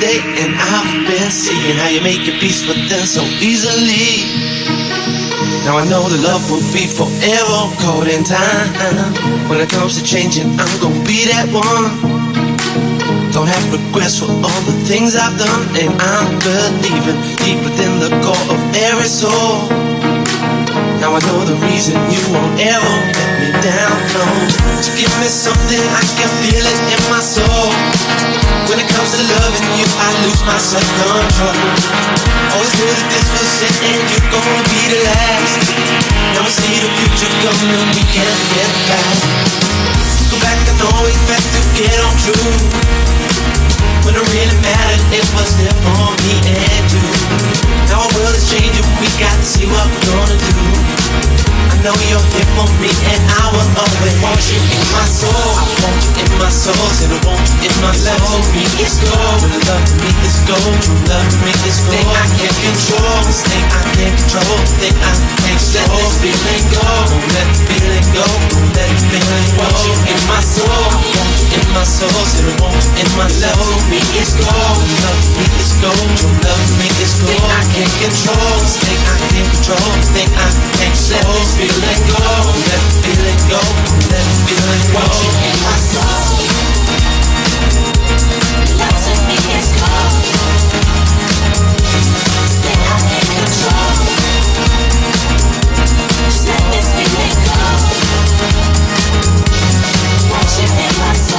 day, and I've been seeing how you make your peace with them so easily. Now I know the love will be forever caught in time. When it comes to changing, I'm gonna be that one. Don't have regrets for all the things I've done, and I'm believing deep within the core of every soul. Now I know the reason you won't ever let me down. No, to give me something I can feel it in my soul. When it comes to loving you, I lose my self-control. Always knew that this was it, and you're gonna be the last. Now we see the future coming, we can't get back. Go back and always back to get on true. When it really mattered, it was there me and you. Our world is changing, we got to see what we're gonna do. I know you're here for me, and I will always want you in my soul. I want you in my soul, said I want you in my. Love to me love to me control, this thing I control, I let go. Let the go, let the go. Want you in my soul, I want you in my soul, said I want you in my. Love me is gold, love me is True love me is. Thing I can't control, thing I can't control, thing I can't let this feeling go. Let feeling go, let feeling go. Want you in my soul. Love to me is cold. Stay out in control. Just let this feeling go. Want you in my soul.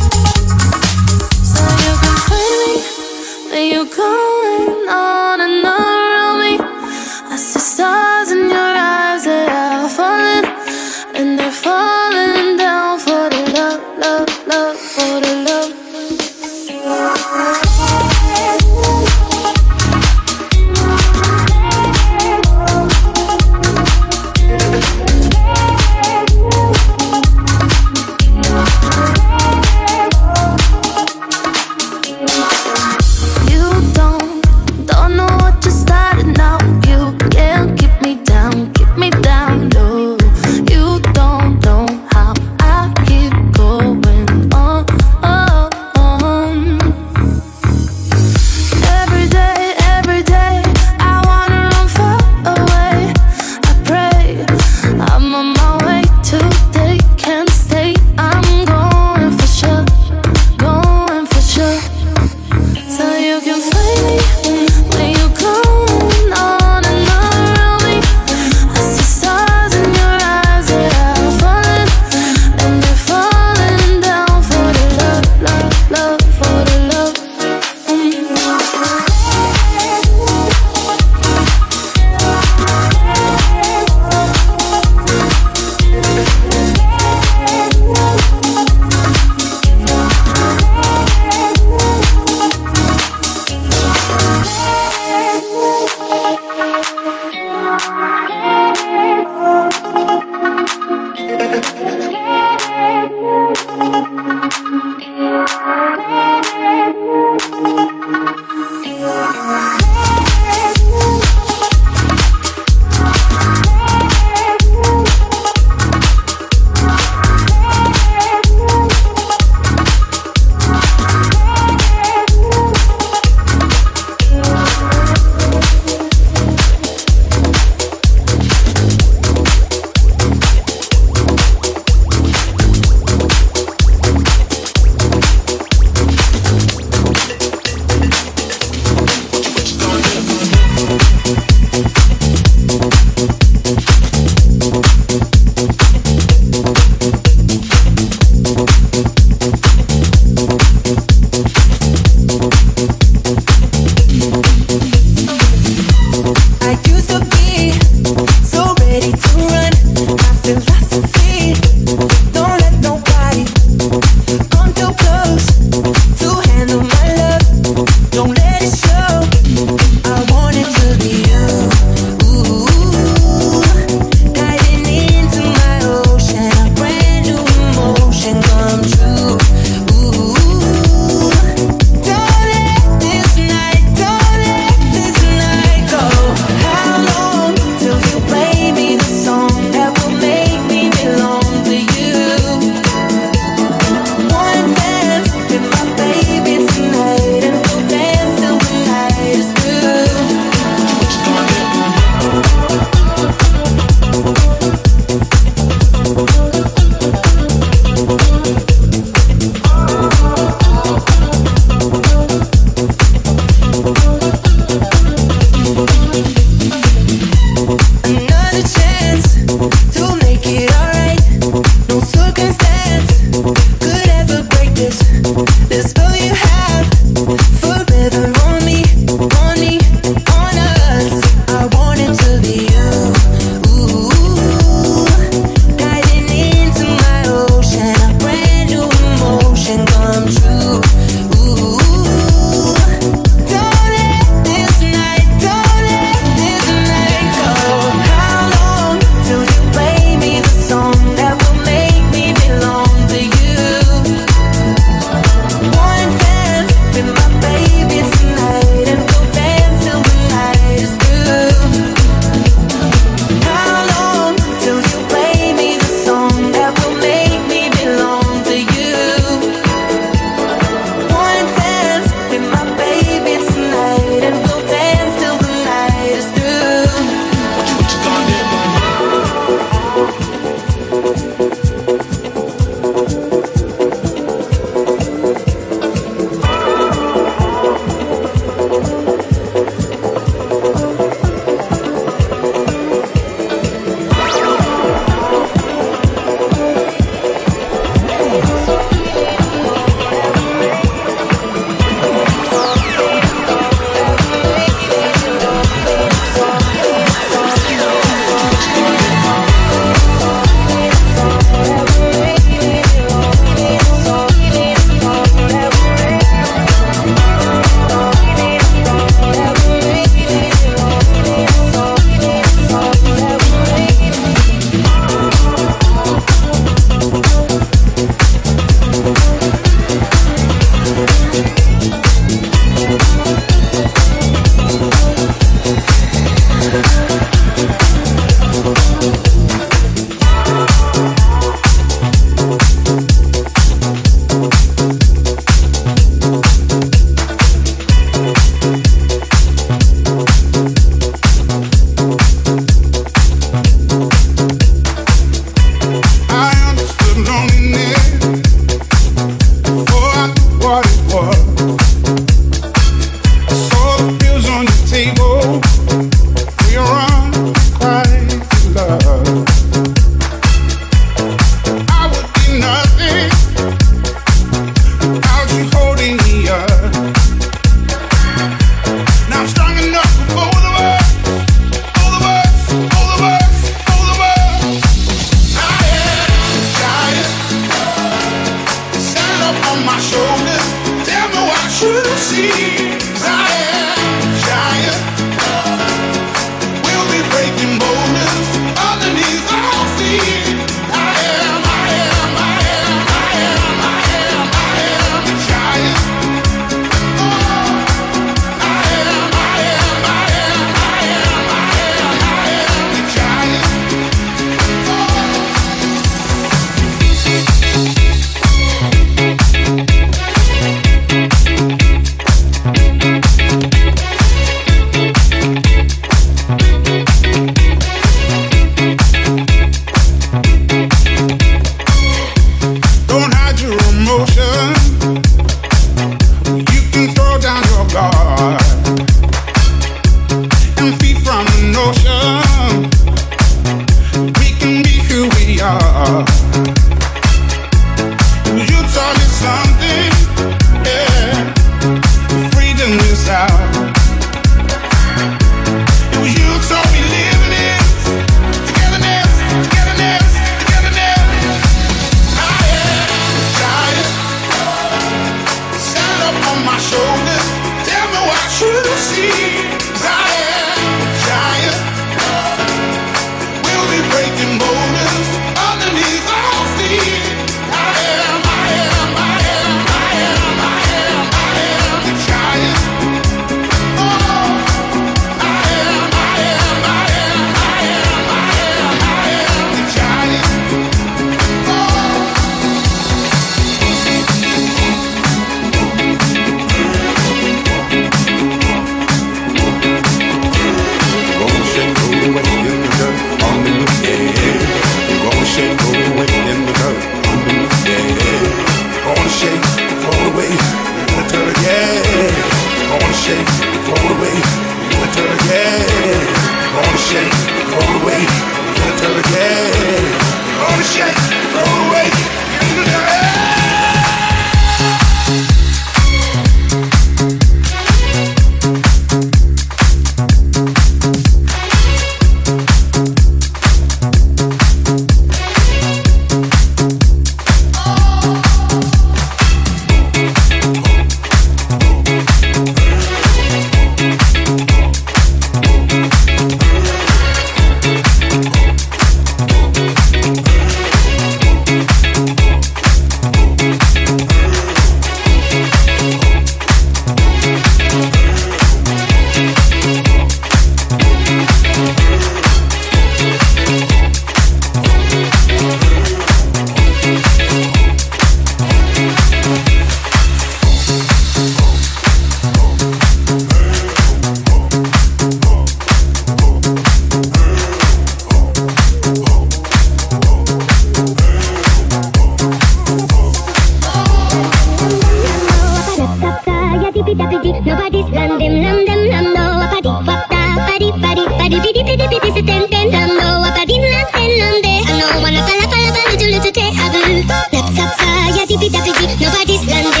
Nobody, nobody's London.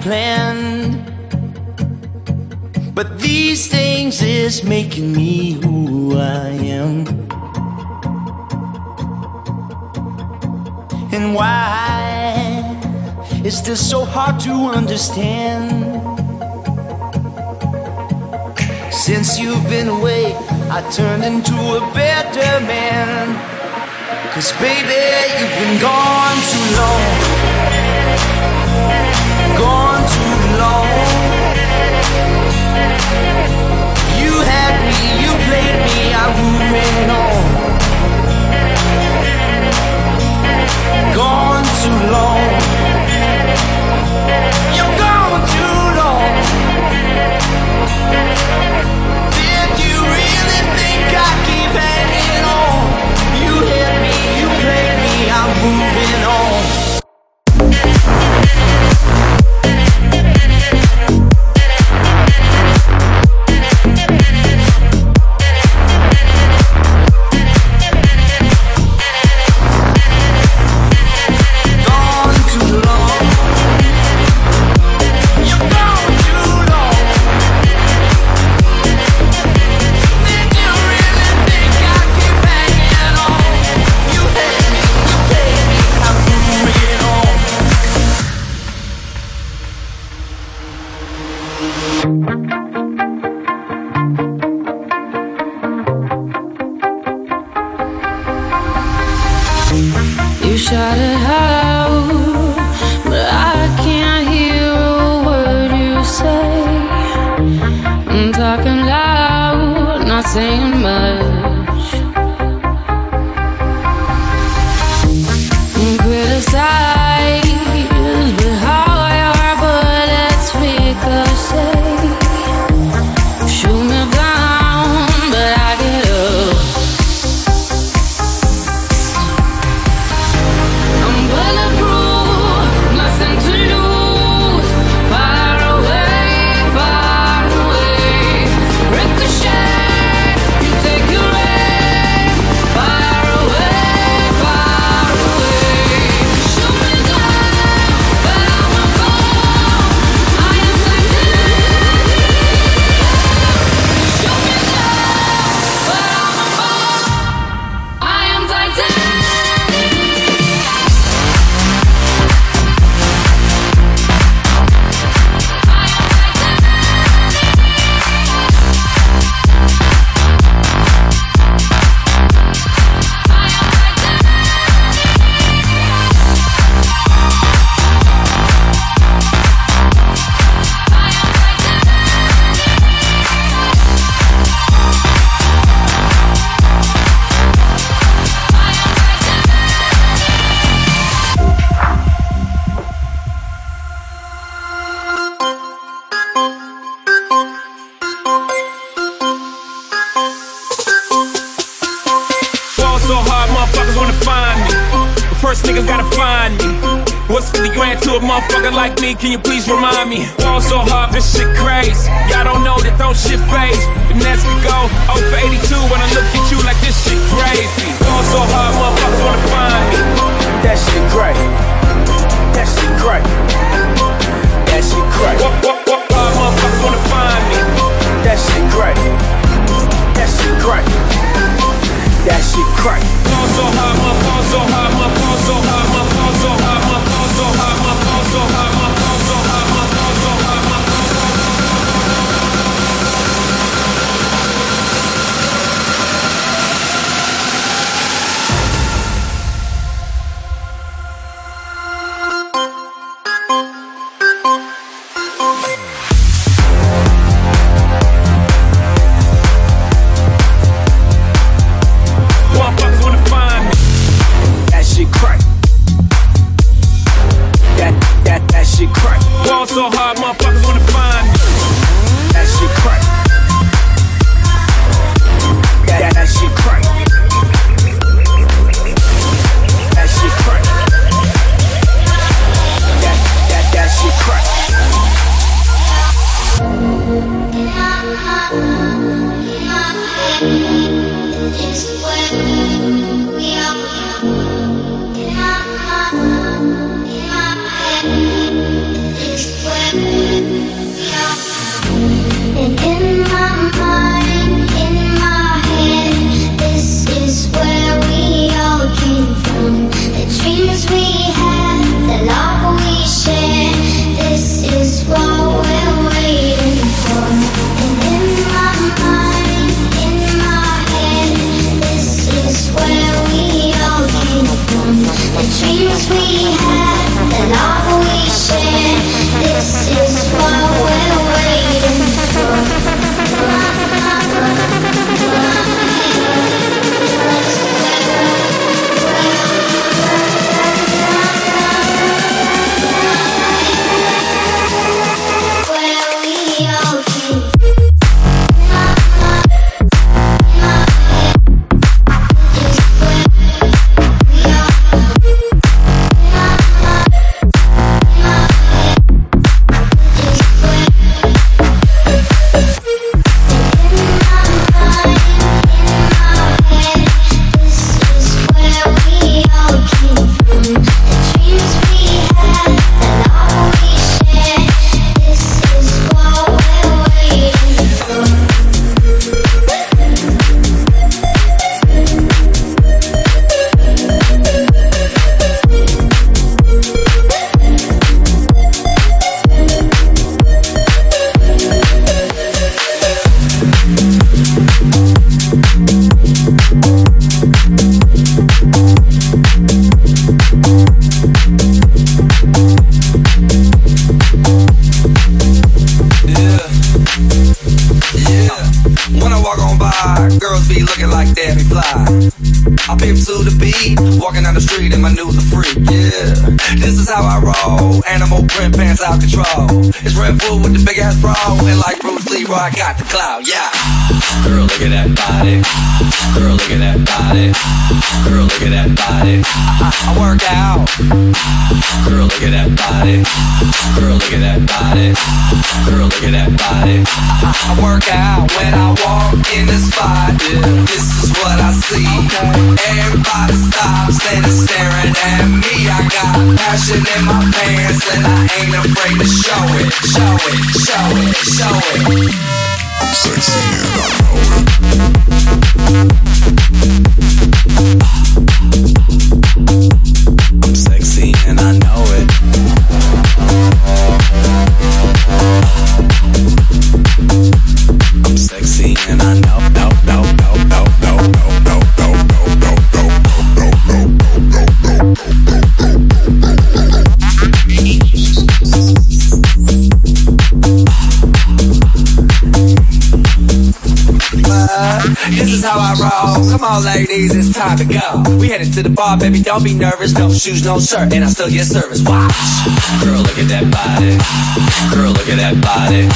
planned. But these things is making me who I am. And why is this so hard to understand? Since you've been away, I turned into a better man. Cause baby, you've been gone too long. You had me, you played me, I'm moving on. Gone too long. You're gone too long. Did you really think I keep hanging on? You hit me, you played me, I'm moving on. cloud, yeah. Girl, look at that body. Girl, look at that body. Girl, look at that body. I, I work out. Girl, look at that body. Girl, look at that body. Girl, look at that body. I, I work out when I walk in the spot. Yeah. This is what I see. Everybody stops and is staring at me. I got passion in my pants and I ain't afraid to show it, show it, show it, show it. Sexy. raise this topic go. We headed to the bar, baby, don't be nervous. No shoes, no shirt, and I still get service. Watch. Girl, look at that body. Girl, look at that body.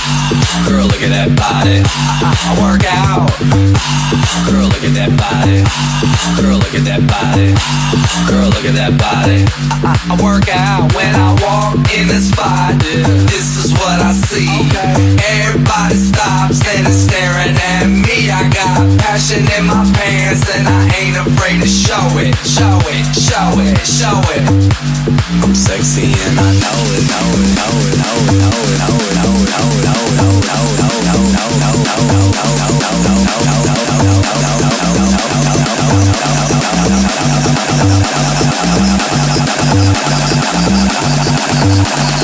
Girl, look at that body. I, I, work out. Girl, look at that body. Girl, look at that body. Girl, look at that body. I, I, I work out when I walk in the spot. This is what I see. Everybody stops and is staring at me. I got passion in my pants and I ain't afraid to show it. Show it, show it, show it. I'm sexy and I know it, know it, know it, know it, know it, know it, know it, know it, know it, know it, know it, know it, know it, I'm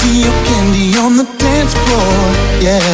see your candy on the dance floor, yeah.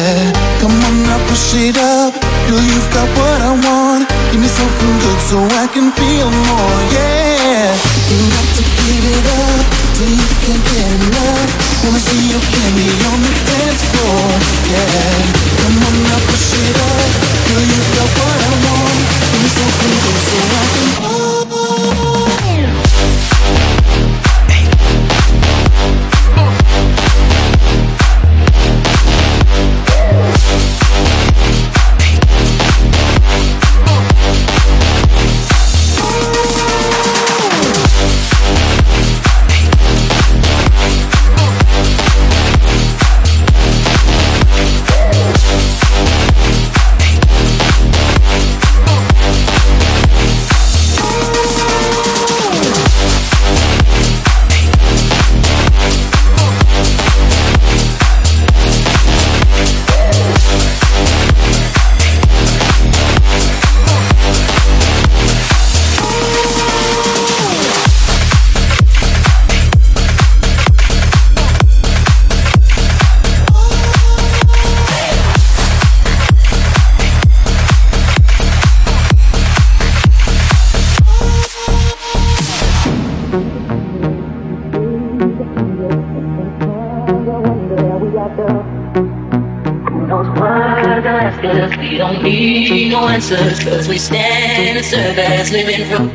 conscious, cause we stand and serve as living proof.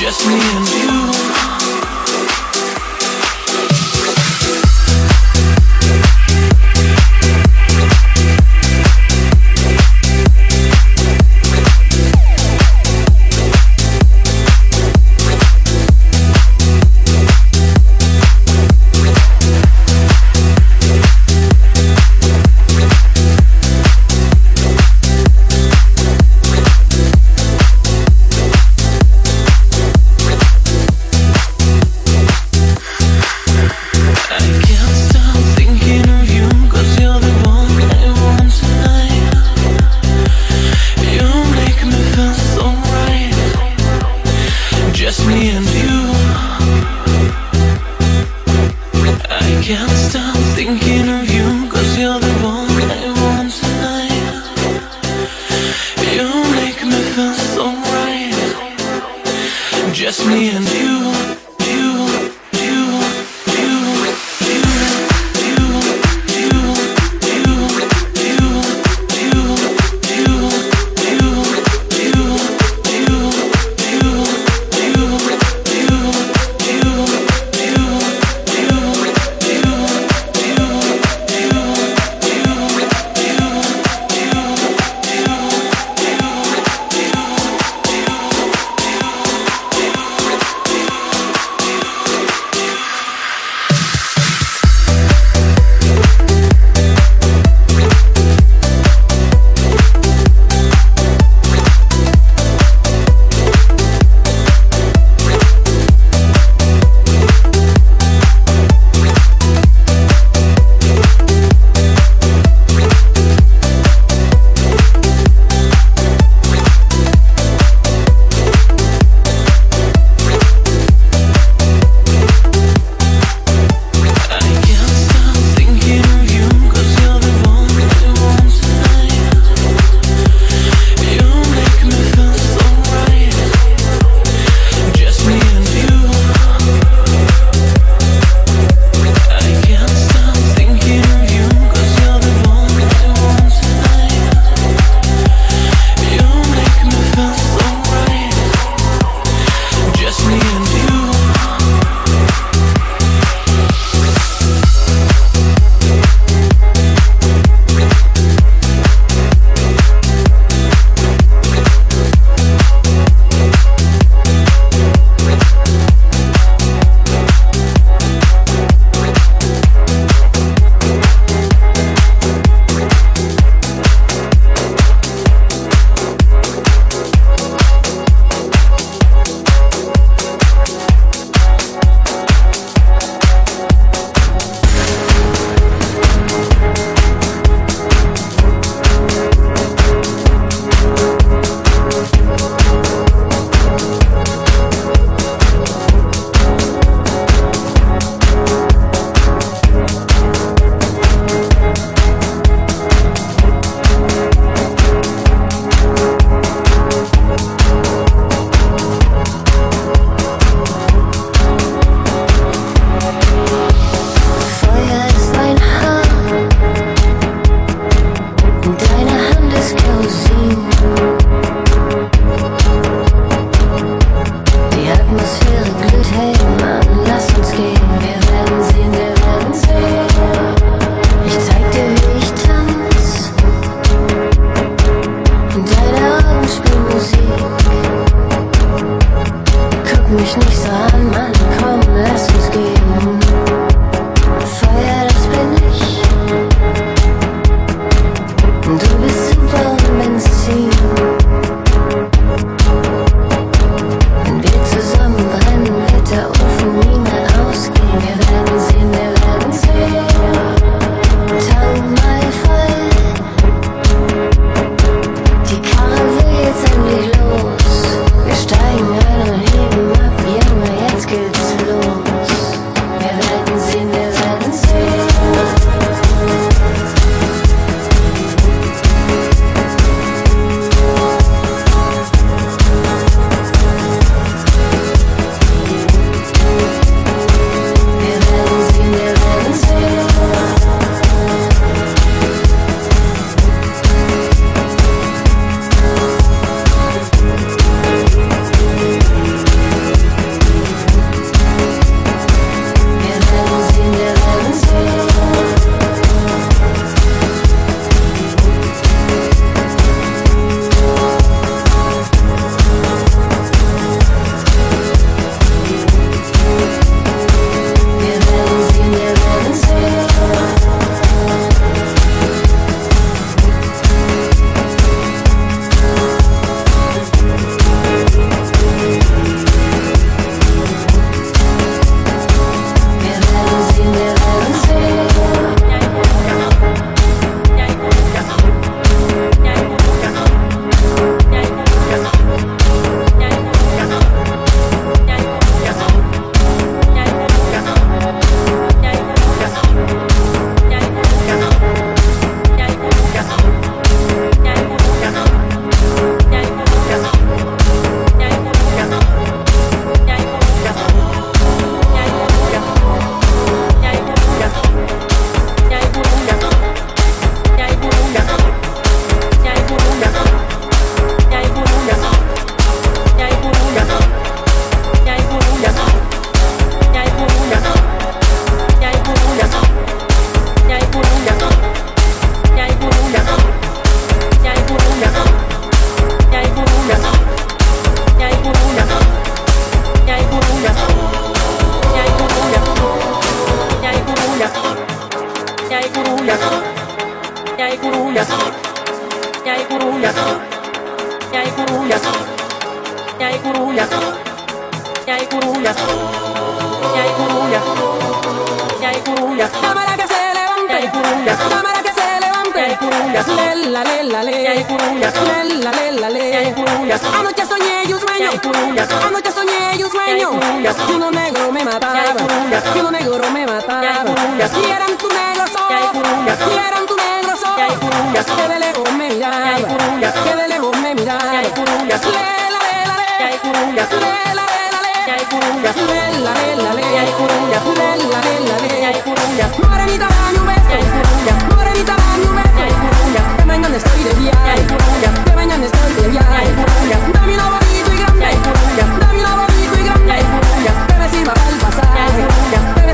Just me and you.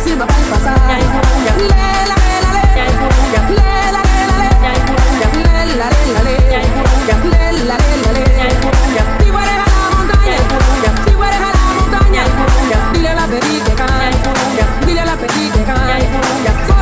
Sirva dile